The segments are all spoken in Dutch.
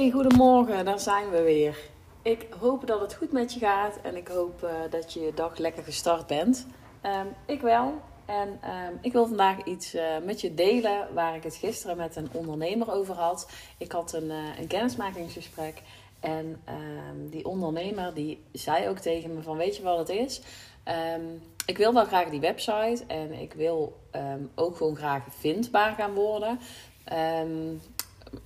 Hey, goedemorgen, daar zijn we weer. Ik hoop dat het goed met je gaat en ik hoop uh, dat je je dag lekker gestart bent. Um, ik wel. En um, ik wil vandaag iets uh, met je delen waar ik het gisteren met een ondernemer over had. Ik had een, een kennismakingsgesprek en um, die ondernemer die zei ook tegen me van weet je wat het is? ik wil wel graag die website en ik wil ook gewoon graag vindbaar gaan worden. Um,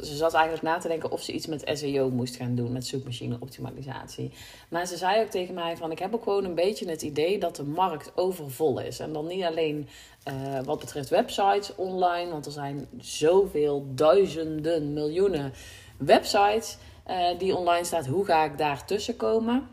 ze zat eigenlijk na te denken of ze iets met SEO moest gaan doen, met zoekmachine optimalisatie. Maar ze zei ook tegen mij van, ik heb ook gewoon een beetje het idee dat de markt overvol is. En dan niet alleen uh, wat betreft websites online, want er zijn zoveel duizenden, miljoenen websites uh, die online staan. Hoe ga ik daar tussen komen?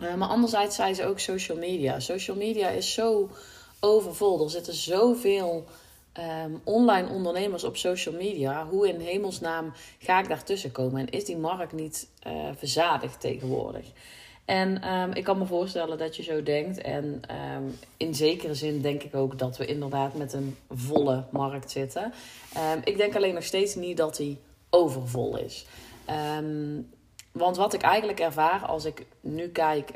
Uh, maar anderzijds zei ze ook social media. Social media is zo overvol. Er zitten zoveel um, online ondernemers op social media, hoe in hemelsnaam ga ik daartussen komen? En is die markt niet uh, verzadigd tegenwoordig? En um, ik kan me voorstellen dat je zo denkt. En um, in zekere zin denk ik ook dat we inderdaad met een volle markt zitten. ik denk alleen nog steeds niet dat die overvol is. want wat ik eigenlijk ervaar als ik nu kijk,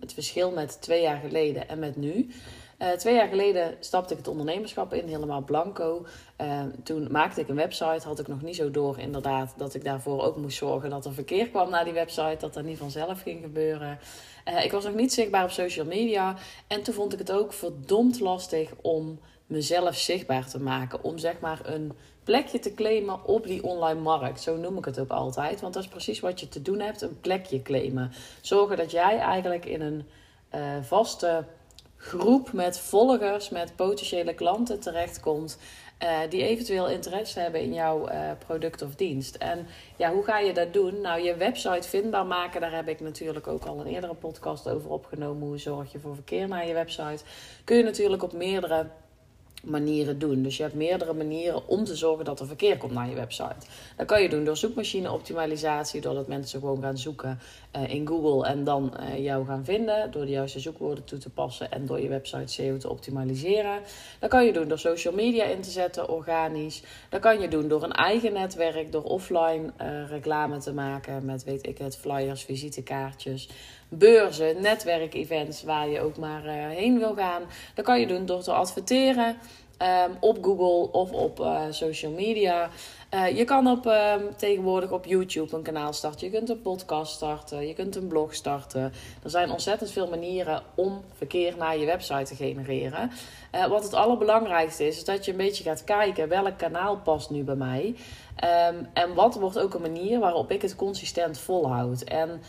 het verschil met twee jaar geleden en met nu. Uh, twee jaar geleden stapte ik het ondernemerschap in, helemaal blanco. Uh, toen maakte ik een website, had ik nog niet zo door inderdaad dat ik daarvoor ook moest zorgen dat er verkeer kwam naar die website, dat dat niet vanzelf ging gebeuren. Uh, ik was nog niet zichtbaar op social media en toen vond ik het ook verdomd lastig om mezelf zichtbaar te maken, om zeg maar een plekje te claimen op die online markt. Zo noem ik het ook altijd, want dat is precies wat je te doen hebt, een plekje claimen. Zorgen dat jij eigenlijk in een vaste groep met volgers, met potentiële klanten terechtkomt. Uh, die eventueel interesse hebben in jouw uh, product of dienst. En ja, hoe ga je dat doen? Nou, je website vindbaar maken, daar heb ik natuurlijk ook al een eerdere podcast over opgenomen. Hoe zorg je voor verkeer naar je website? Kun je natuurlijk op meerdere manieren doen. Dus je hebt meerdere manieren om te zorgen dat er verkeer komt naar je website. Dat kan je doen door zoekmachine optimalisatie, doordat mensen gewoon gaan zoeken uh, in Google en dan uh, jou gaan vinden, door de juiste zoekwoorden toe te passen en door je website SEO te optimaliseren. Dat kan je doen door social media in te zetten, organisch. Dat kan je doen door een eigen netwerk, door offline uh, reclame te maken met, weet ik het, flyers, visitekaartjes beurzen, netwerkevents waar je ook maar uh, heen wil gaan. Dat kan je doen door te adverteren um, op Google of op uh, social media. Uh, je kan op, um, tegenwoordig op YouTube een kanaal starten. Je kunt een podcast starten. Je kunt een blog starten. Er zijn ontzettend veel manieren om verkeer naar je website te genereren. Wat het allerbelangrijkste is, is dat je een beetje gaat kijken welk kanaal past nu bij mij. Um, en wat wordt ook een manier waarop ik het consistent volhoud. En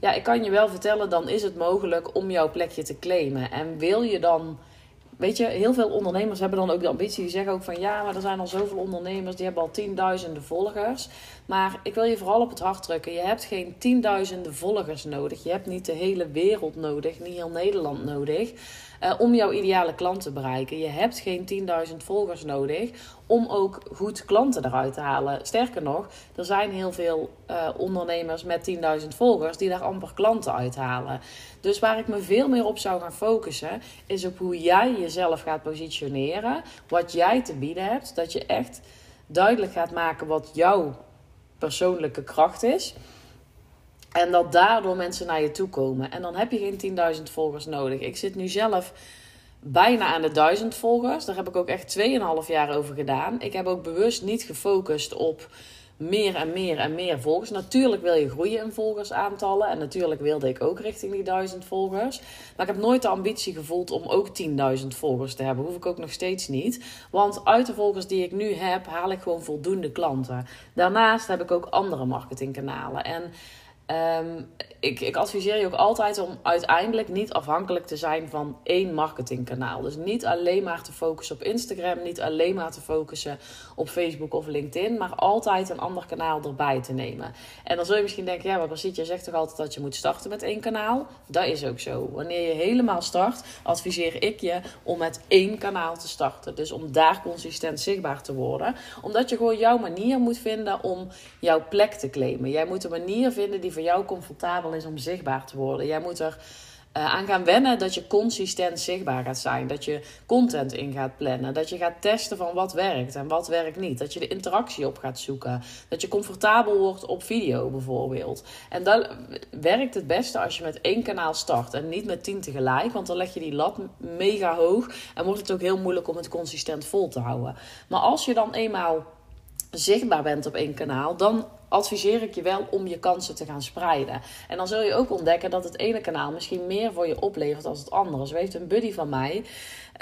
ja, ik kan je wel vertellen, dan is het mogelijk om jouw plekje te claimen. En wil je dan. Weet je, heel veel ondernemers hebben dan ook de ambitie. Die zeggen ook van ja, maar er zijn al zoveel ondernemers die hebben al tienduizenden volgers. Maar ik wil je vooral op het hart drukken. Je hebt geen tienduizenden volgers nodig. Je hebt niet de hele wereld nodig, niet heel Nederland nodig. Uh, om jouw ideale klant te bereiken. Je hebt geen 10.000 volgers nodig om ook goed klanten eruit te halen. Sterker nog, er zijn heel veel uh, ondernemers met 10.000 volgers die daar amper klanten uithalen. Dus waar ik me veel meer op zou gaan focussen, is op hoe jij jezelf gaat positioneren. Wat jij te bieden hebt. Dat je echt duidelijk gaat maken wat jouw persoonlijke kracht is. En dat daardoor mensen naar je toe komen. En dan heb je geen 10.000 volgers nodig. Ik zit nu zelf bijna aan de 1000 volgers. Daar heb ik ook echt 2,5 jaar over gedaan. Ik heb ook bewust niet gefocust op meer en meer en meer volgers. Natuurlijk wil je groeien in volgersaantallen. En natuurlijk wilde ik ook richting die 1000 volgers. Maar ik heb nooit de ambitie gevoeld om ook 10.000 volgers te hebben. Hoef ik ook nog steeds niet. Want uit de volgers die ik nu heb, haal ik gewoon voldoende klanten. Daarnaast heb ik ook andere marketingkanalen. En Um, ik, ik adviseer je ook altijd om uiteindelijk niet afhankelijk te zijn van één marketingkanaal. Dus niet alleen maar te focussen op Instagram, niet alleen maar te focussen op Facebook of LinkedIn, maar altijd een ander kanaal erbij te nemen. En dan zul je misschien denken, ja, maar Basit, je zegt toch altijd dat je moet starten met één kanaal? Dat is ook zo. Wanneer je helemaal start, adviseer ik je om met één kanaal te starten. Dus om daar consistent zichtbaar te worden. Omdat je gewoon jouw manier moet vinden om jouw plek te claimen. Jij moet een manier vinden die jou comfortabel is om zichtbaar te worden. Jij moet er uh, aan gaan wennen dat je consistent zichtbaar gaat zijn. Dat je content in gaat plannen. Dat je gaat testen van wat werkt en wat werkt niet. Dat je de interactie op gaat zoeken. Dat je comfortabel wordt op video bijvoorbeeld. En dat werkt het beste als je met één kanaal start en niet met tien tegelijk. Want dan leg je die lat mega hoog en wordt het ook heel moeilijk om het consistent vol te houden. Maar als je dan eenmaal zichtbaar bent op één kanaal, dan adviseer ik je wel om je kansen te gaan spreiden. En dan zul je ook ontdekken dat het ene kanaal misschien meer voor je oplevert dan het andere. Zo heeft een buddy van mij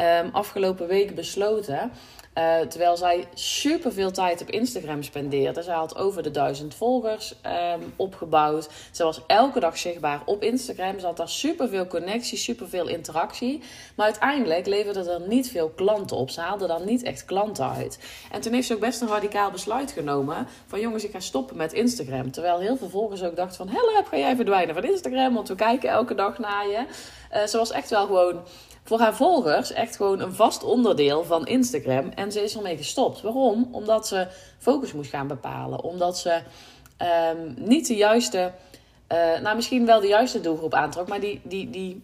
um, afgelopen week besloten uh, terwijl zij super veel tijd op Instagram spendeerde. Zij had over de duizend volgers um, opgebouwd. Ze was elke dag zichtbaar op Instagram. Ze had daar super veel connectie, super veel interactie. Maar uiteindelijk leverde er niet veel klanten op. Ze haalde dan niet echt klanten uit. En toen heeft ze ook best een radicaal besluit genomen: van jongens, ik ga stoppen met Instagram. Terwijl heel veel volgers ook dachten van: help, ga jij verdwijnen van Instagram? Want we kijken elke dag naar je. Uh, ze was echt wel gewoon voor haar volgers echt gewoon een vast onderdeel van Instagram. En ze is ermee gestopt. Waarom? Omdat ze focus moest gaan bepalen. Omdat ze um, niet de juiste, uh, nou misschien wel de juiste doelgroep aantrok, maar die, die, die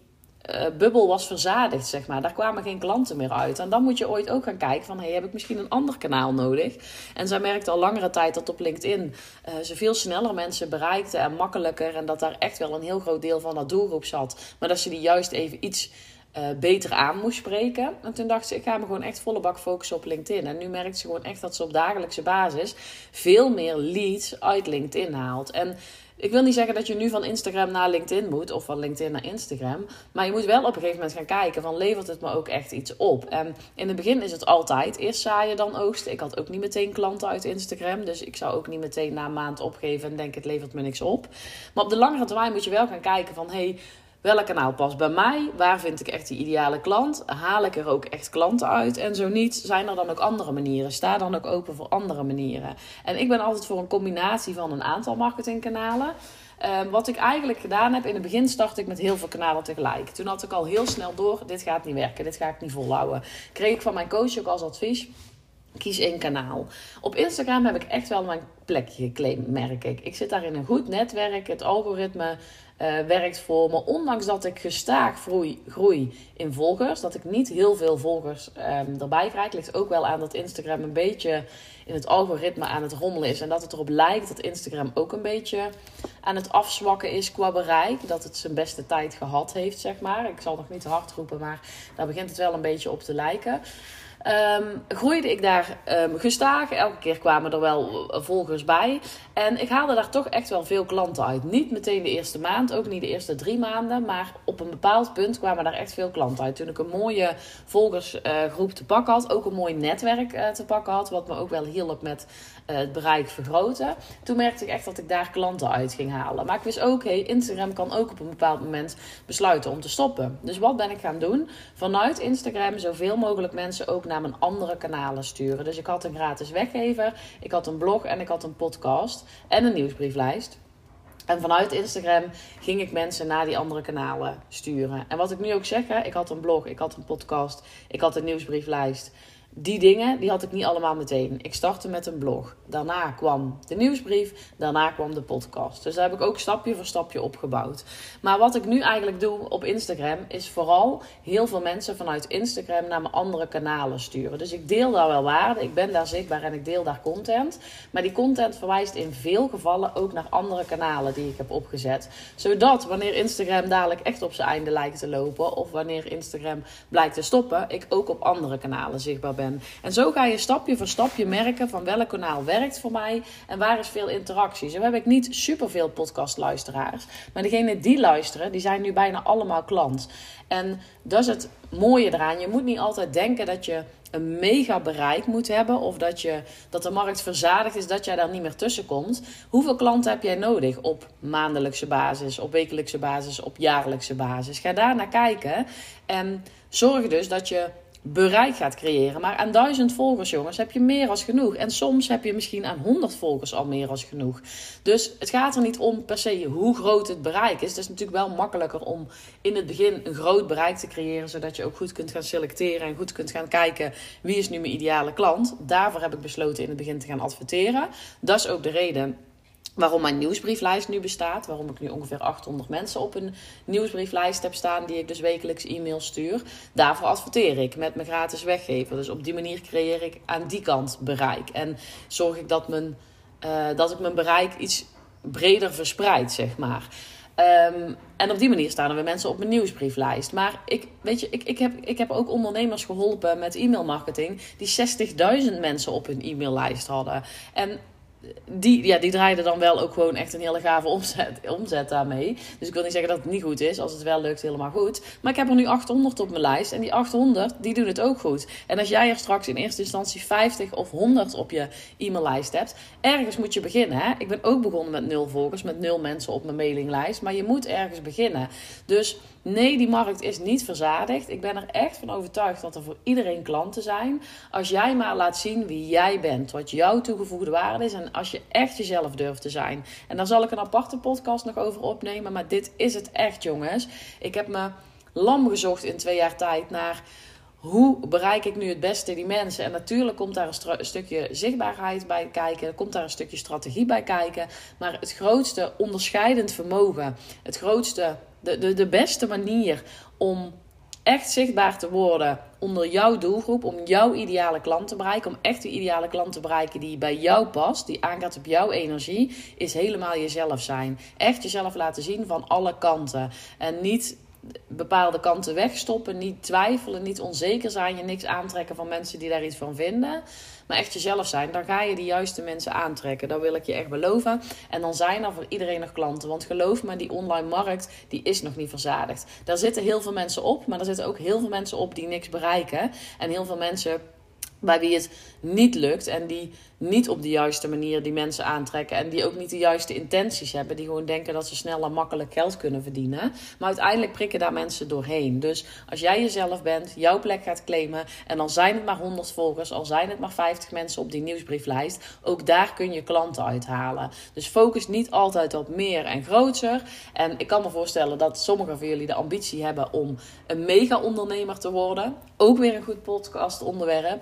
uh, bubbel was verzadigd, zeg maar. Daar kwamen geen klanten meer uit. En dan moet je ooit ook gaan kijken van, hey, heb ik misschien een ander kanaal nodig? En zij merkte al langere tijd dat op LinkedIn uh, ze veel sneller mensen bereikte en makkelijker. En dat daar echt wel een heel groot deel van dat doelgroep zat. Maar dat ze die juist even iets uh, beter aan moest spreken. En toen dacht ze, ik ga me gewoon echt volle bak focussen op LinkedIn. En nu merkt ze gewoon echt dat ze op dagelijkse basis veel meer leads uit LinkedIn haalt. En ik wil niet zeggen dat je nu van Instagram naar LinkedIn moet of van LinkedIn naar Instagram. Maar je moet wel op een gegeven moment gaan kijken van levert het me ook echt iets op. En in het begin is het altijd eerst zaaien dan oogsten. Ik had ook niet meteen klanten uit Instagram. Dus ik zou ook niet meteen na een maand opgeven en denken het levert me niks op. Maar op de langere termijn moet je wel gaan kijken van hey, Welk kanaal past bij mij? Waar vind ik echt die ideale klant? Haal ik er ook echt klanten uit? En zo niet, zijn er dan ook andere manieren? Sta dan ook open voor andere manieren? En ik ben altijd voor een combinatie van een aantal marketingkanalen. Um, wat ik eigenlijk gedaan heb, in het begin startte ik met heel veel kanalen tegelijk. Toen had ik al heel snel door, dit gaat niet werken, dit ga ik niet volhouden. Kreeg ik van mijn coach ook als advies, kies één kanaal. Op Instagram heb ik echt wel mijn plekje geclaimd, merk ik. Ik zit daar in een goed netwerk, het algoritme uh, werkt voor me. Ondanks dat ik gestaag groei, groei in volgers, dat ik niet heel veel volgers um, erbij krijg, ligt ook wel aan dat Instagram een beetje in het algoritme aan het rommelen is. En dat het erop lijkt dat Instagram ook een beetje aan het afzwakken is qua bereik. Dat het zijn beste tijd gehad heeft, zeg maar. Ik zal nog niet te hard roepen, maar daar begint het wel een beetje op te lijken. Um, groeide ik daar um, gestaag. Elke keer kwamen er wel volgers bij. En ik haalde daar toch echt wel veel klanten uit. Niet meteen de eerste maand, ook niet de eerste drie maanden. Maar op een bepaald punt kwamen daar echt veel klanten uit. Toen ik een mooie volgersgroep te pakken had. Ook een mooi netwerk uh, te pakken had. Wat me ook wel hielp met het bereik vergroten. Toen merkte ik echt dat ik daar klanten uit ging halen. Maar ik wist ook, hey, Instagram kan ook op een bepaald moment besluiten om te stoppen. Dus wat ben ik gaan doen? Vanuit Instagram zoveel mogelijk mensen ook naar naar mijn andere kanalen sturen. Dus ik had een gratis weggever, ik had een blog en ik had een podcast en een nieuwsbrieflijst. En vanuit Instagram ging ik mensen naar die andere kanalen sturen. En wat ik nu ook zeg, hè, ik had een blog, ik had een podcast, ik had een nieuwsbrieflijst die dingen, die had ik niet allemaal meteen. Ik startte met een blog. Daarna kwam de nieuwsbrief. Daarna kwam de podcast. Dus daar heb ik ook stapje voor stapje opgebouwd. Maar wat ik nu eigenlijk doe op Instagram, is vooral heel veel mensen vanuit Instagram naar mijn andere kanalen sturen. Dus ik deel daar wel waarde. Ik ben daar zichtbaar en ik deel daar content. Maar die content verwijst in veel gevallen ook naar andere kanalen die ik heb opgezet. Zodat wanneer Instagram dadelijk echt op zijn einde lijkt te lopen, of wanneer Instagram blijkt te stoppen, ik ook op andere kanalen zichtbaar ben. En zo ga je stapje voor stapje merken van welk kanaal werkt voor mij en waar is veel interactie. Zo heb ik niet superveel podcastluisteraars, maar degene die luisteren, die zijn nu bijna allemaal klant. En dat is het mooie eraan. Je moet niet altijd denken dat je een mega bereik moet hebben of dat, je, dat de markt verzadigd is, dat jij daar niet meer tussen komt. Hoeveel klanten heb jij nodig op maandelijkse basis, op wekelijkse basis, op jaarlijkse basis? Ga daar naar kijken en zorg dus dat je bereik gaat creëren. Maar aan duizend volgers, jongens, heb je meer als genoeg. En soms heb je misschien aan honderd volgers al meer als genoeg. Dus het gaat er niet om per se hoe groot het bereik is. Het is natuurlijk wel makkelijker om in het begin een groot bereik te creëren, zodat je ook goed kunt gaan selecteren en goed kunt gaan kijken wie is nu mijn ideale klant. Daarvoor heb ik besloten in het begin te gaan adverteren. Dat is ook de reden waarom mijn nieuwsbrieflijst nu bestaat. Waarom ik nu ongeveer 800 mensen op een nieuwsbrieflijst heb staan, die ik dus wekelijks e-mail stuur. Daarvoor adverteer ik met mijn gratis weggever. Dus op die manier creëer ik aan die kant bereik. En zorg ik dat, mijn, uh, dat ik mijn bereik iets breder verspreid, zeg maar. Um, en op die manier staan er weer mensen op mijn nieuwsbrieflijst. Maar ik, weet je, ik, ik, heb, ik heb ook ondernemers geholpen met e-mailmarketing die 60.000 mensen op hun e-maillijst hadden. En die, ja, die draaiden dan wel ook gewoon echt een hele gave omzet, omzet daarmee. Dus ik wil niet zeggen dat het niet goed is. Als het wel lukt, helemaal goed. Maar ik heb er nu 800 op mijn lijst. En die 800, die doen het ook goed. En als jij er straks in eerste instantie 50 of 100 op je e-maillijst hebt. Ergens moet je beginnen. Hè? Ik ben ook begonnen met nul volgers, met nul mensen op mijn mailinglijst. Maar je moet ergens beginnen. Dus Nee, die markt is niet verzadigd. Ik ben er echt van overtuigd dat er voor iedereen klanten zijn. Als jij maar laat zien wie jij bent, wat jouw toegevoegde waarde is en als je echt jezelf durft te zijn. En daar zal ik een aparte podcast nog over opnemen, maar dit is het echt, jongens. Ik heb me lam gezocht in twee jaar tijd naar hoe bereik ik nu het beste die mensen? En natuurlijk komt daar een, stukje zichtbaarheid bij kijken, komt daar een stukje strategie bij kijken. Maar het grootste onderscheidend vermogen, het grootste de, de, de beste manier om echt zichtbaar te worden onder jouw doelgroep, om jouw ideale klant te bereiken, om echt de ideale klant te bereiken die bij jou past, die aangaat op jouw energie, is helemaal jezelf zijn. Echt jezelf laten zien van alle kanten. En niet bepaalde kanten wegstoppen, niet twijfelen, niet onzeker zijn, je niks aantrekken van mensen die daar iets van vinden maar echt jezelf zijn, dan ga je de juiste mensen aantrekken. Dat wil ik je echt beloven. En dan zijn er voor iedereen nog klanten. Want geloof me, die online markt, die is nog niet verzadigd. Daar zitten heel veel mensen op, maar er zitten ook heel veel mensen op die niks bereiken. En heel veel mensen bij wie het niet lukt en die niet op de juiste manier die mensen aantrekken en die ook niet de juiste intenties hebben, die gewoon denken dat ze snel en makkelijk geld kunnen verdienen. Maar uiteindelijk prikken daar mensen doorheen. Dus als jij jezelf bent, jouw plek gaat claimen en dan zijn het maar 100 volgers, al zijn het maar 50 mensen op die nieuwsbrieflijst, ook daar kun je klanten uithalen. Dus focus niet altijd op meer en groter. En ik kan me voorstellen dat sommigen van jullie de ambitie hebben om een mega ondernemer te worden. Ook weer een goed podcast onderwerp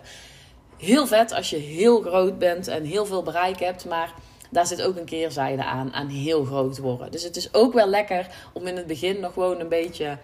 heel vet als je heel groot bent en heel veel bereik hebt. Maar daar zit ook een keerzijde aan, aan heel groot worden. Dus het is ook wel lekker om in het begin nog gewoon een beetje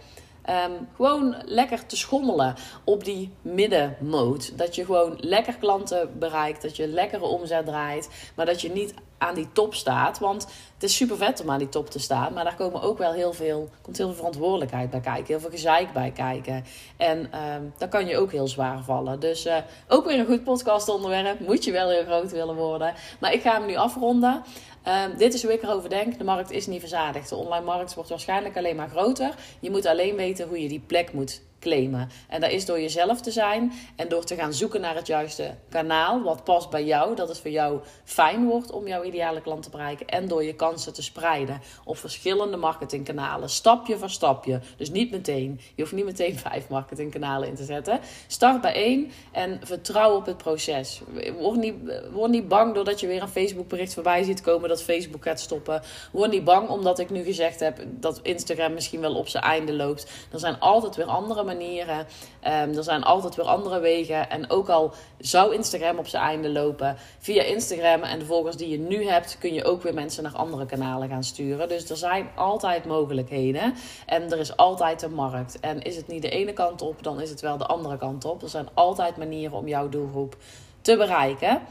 Ehm, gewoon lekker te schommelen op die middenmode. Dat je gewoon lekker klanten bereikt. Dat je lekkere omzet draait. Maar dat je niet aan die top staat. Want het is super vet om aan die top te staan. Maar daar komen ook wel heel veel, komt heel veel verantwoordelijkheid bij kijken. Heel veel gezeik bij kijken. En um, daar kan je ook heel zwaar vallen. Dus uh, ook weer een goed podcast onderwerp. Moet je wel heel groot willen worden. Maar ik ga hem nu afronden. Um, dit is hoe ik erover denk. De markt is niet verzadigd. De online markt wordt waarschijnlijk alleen maar groter. Je moet alleen weten hoe je die plek moet claimen. En dat is door jezelf te zijn en door te gaan zoeken naar het juiste kanaal. Wat past bij jou, dat het voor jou fijn wordt om jouw ideale klant te bereiken. En door je kansen te spreiden op verschillende marketingkanalen. Stapje voor stapje. Dus niet meteen. Je hoeft niet meteen vijf marketingkanalen in te zetten. Start bij één en vertrouw op het proces. Word niet, word niet bang doordat je weer een Facebook bericht voorbij ziet komen dat Facebook gaat stoppen. Word niet bang omdat ik nu gezegd heb dat Instagram misschien wel op zijn einde loopt. Er zijn altijd weer andere manieren. Um, er zijn altijd weer andere wegen. En ook al zou Instagram op zijn einde lopen, via Instagram en de volgers die je nu hebt, kun je ook weer mensen naar andere kanalen gaan sturen. Dus er zijn altijd mogelijkheden. En er is altijd een markt. En is het niet de ene kant op, dan is het wel de andere kant op. Er zijn altijd manieren om jouw doelgroep te bereiken.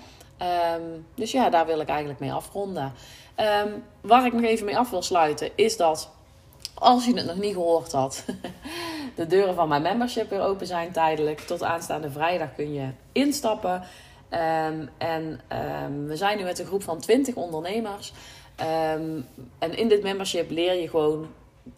Um, dus ja, daar wil ik eigenlijk mee afronden. Um, waar ik nog even mee af wil sluiten, is dat als je het nog niet gehoord had, de deuren van mijn membership weer open zijn tijdelijk. Tot aanstaande vrijdag kun je instappen. Um, en um, we zijn nu met een groep van 20 ondernemers. Um, en in dit membership leer je gewoon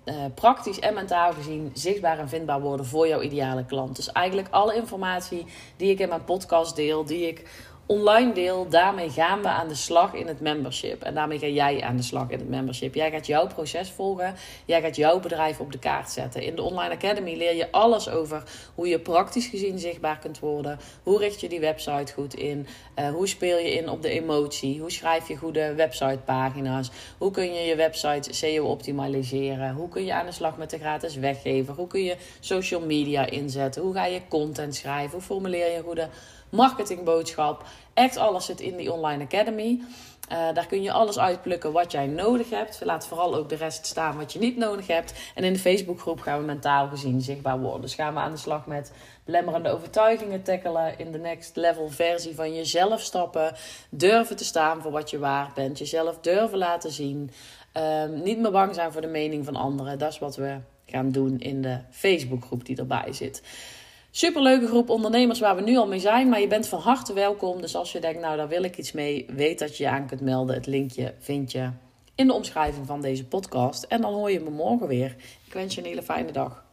uh, praktisch en mentaal gezien zichtbaar en vindbaar worden voor jouw ideale klant. Dus eigenlijk alle informatie die ik in mijn podcast deel, die ik online deel, daarmee gaan we aan de slag in het membership. En daarmee ga jij aan de slag in het membership. Jij gaat jouw proces volgen. Jij gaat jouw bedrijf op de kaart zetten. In de Online Academy leer je alles over hoe je praktisch gezien zichtbaar kunt worden. Hoe richt je die website goed in? Uh, hoe speel je in op de emotie? Hoe schrijf je goede websitepagina's? Hoe kun je je website SEO optimaliseren? Hoe kun je aan de slag met de gratis weggever? Hoe kun je social media inzetten? Hoe ga je content schrijven? Hoe formuleer je een goede marketingboodschap. Echt alles zit in die Online Academy. Uh, daar kun je alles uitplukken wat jij nodig hebt. Laat vooral ook de rest staan wat je niet nodig hebt. En in de Facebookgroep gaan we mentaal gezien zichtbaar worden. Dus gaan we aan de slag met belemmerende overtuigingen tackelen. In de next level versie van jezelf stappen. Durven te staan voor wat je waard bent. Jezelf durven laten zien. Um, niet meer bang zijn voor de mening van anderen. Dat is wat we gaan doen in de Facebookgroep die erbij zit. Superleuke groep ondernemers waar we nu al mee zijn. Maar je bent van harte welkom. Dus als je denkt, nou daar wil ik iets mee. Weet dat je je aan kunt melden. Het linkje vind je in de omschrijving van deze podcast. En dan hoor je me morgen weer. Ik wens je een hele fijne dag.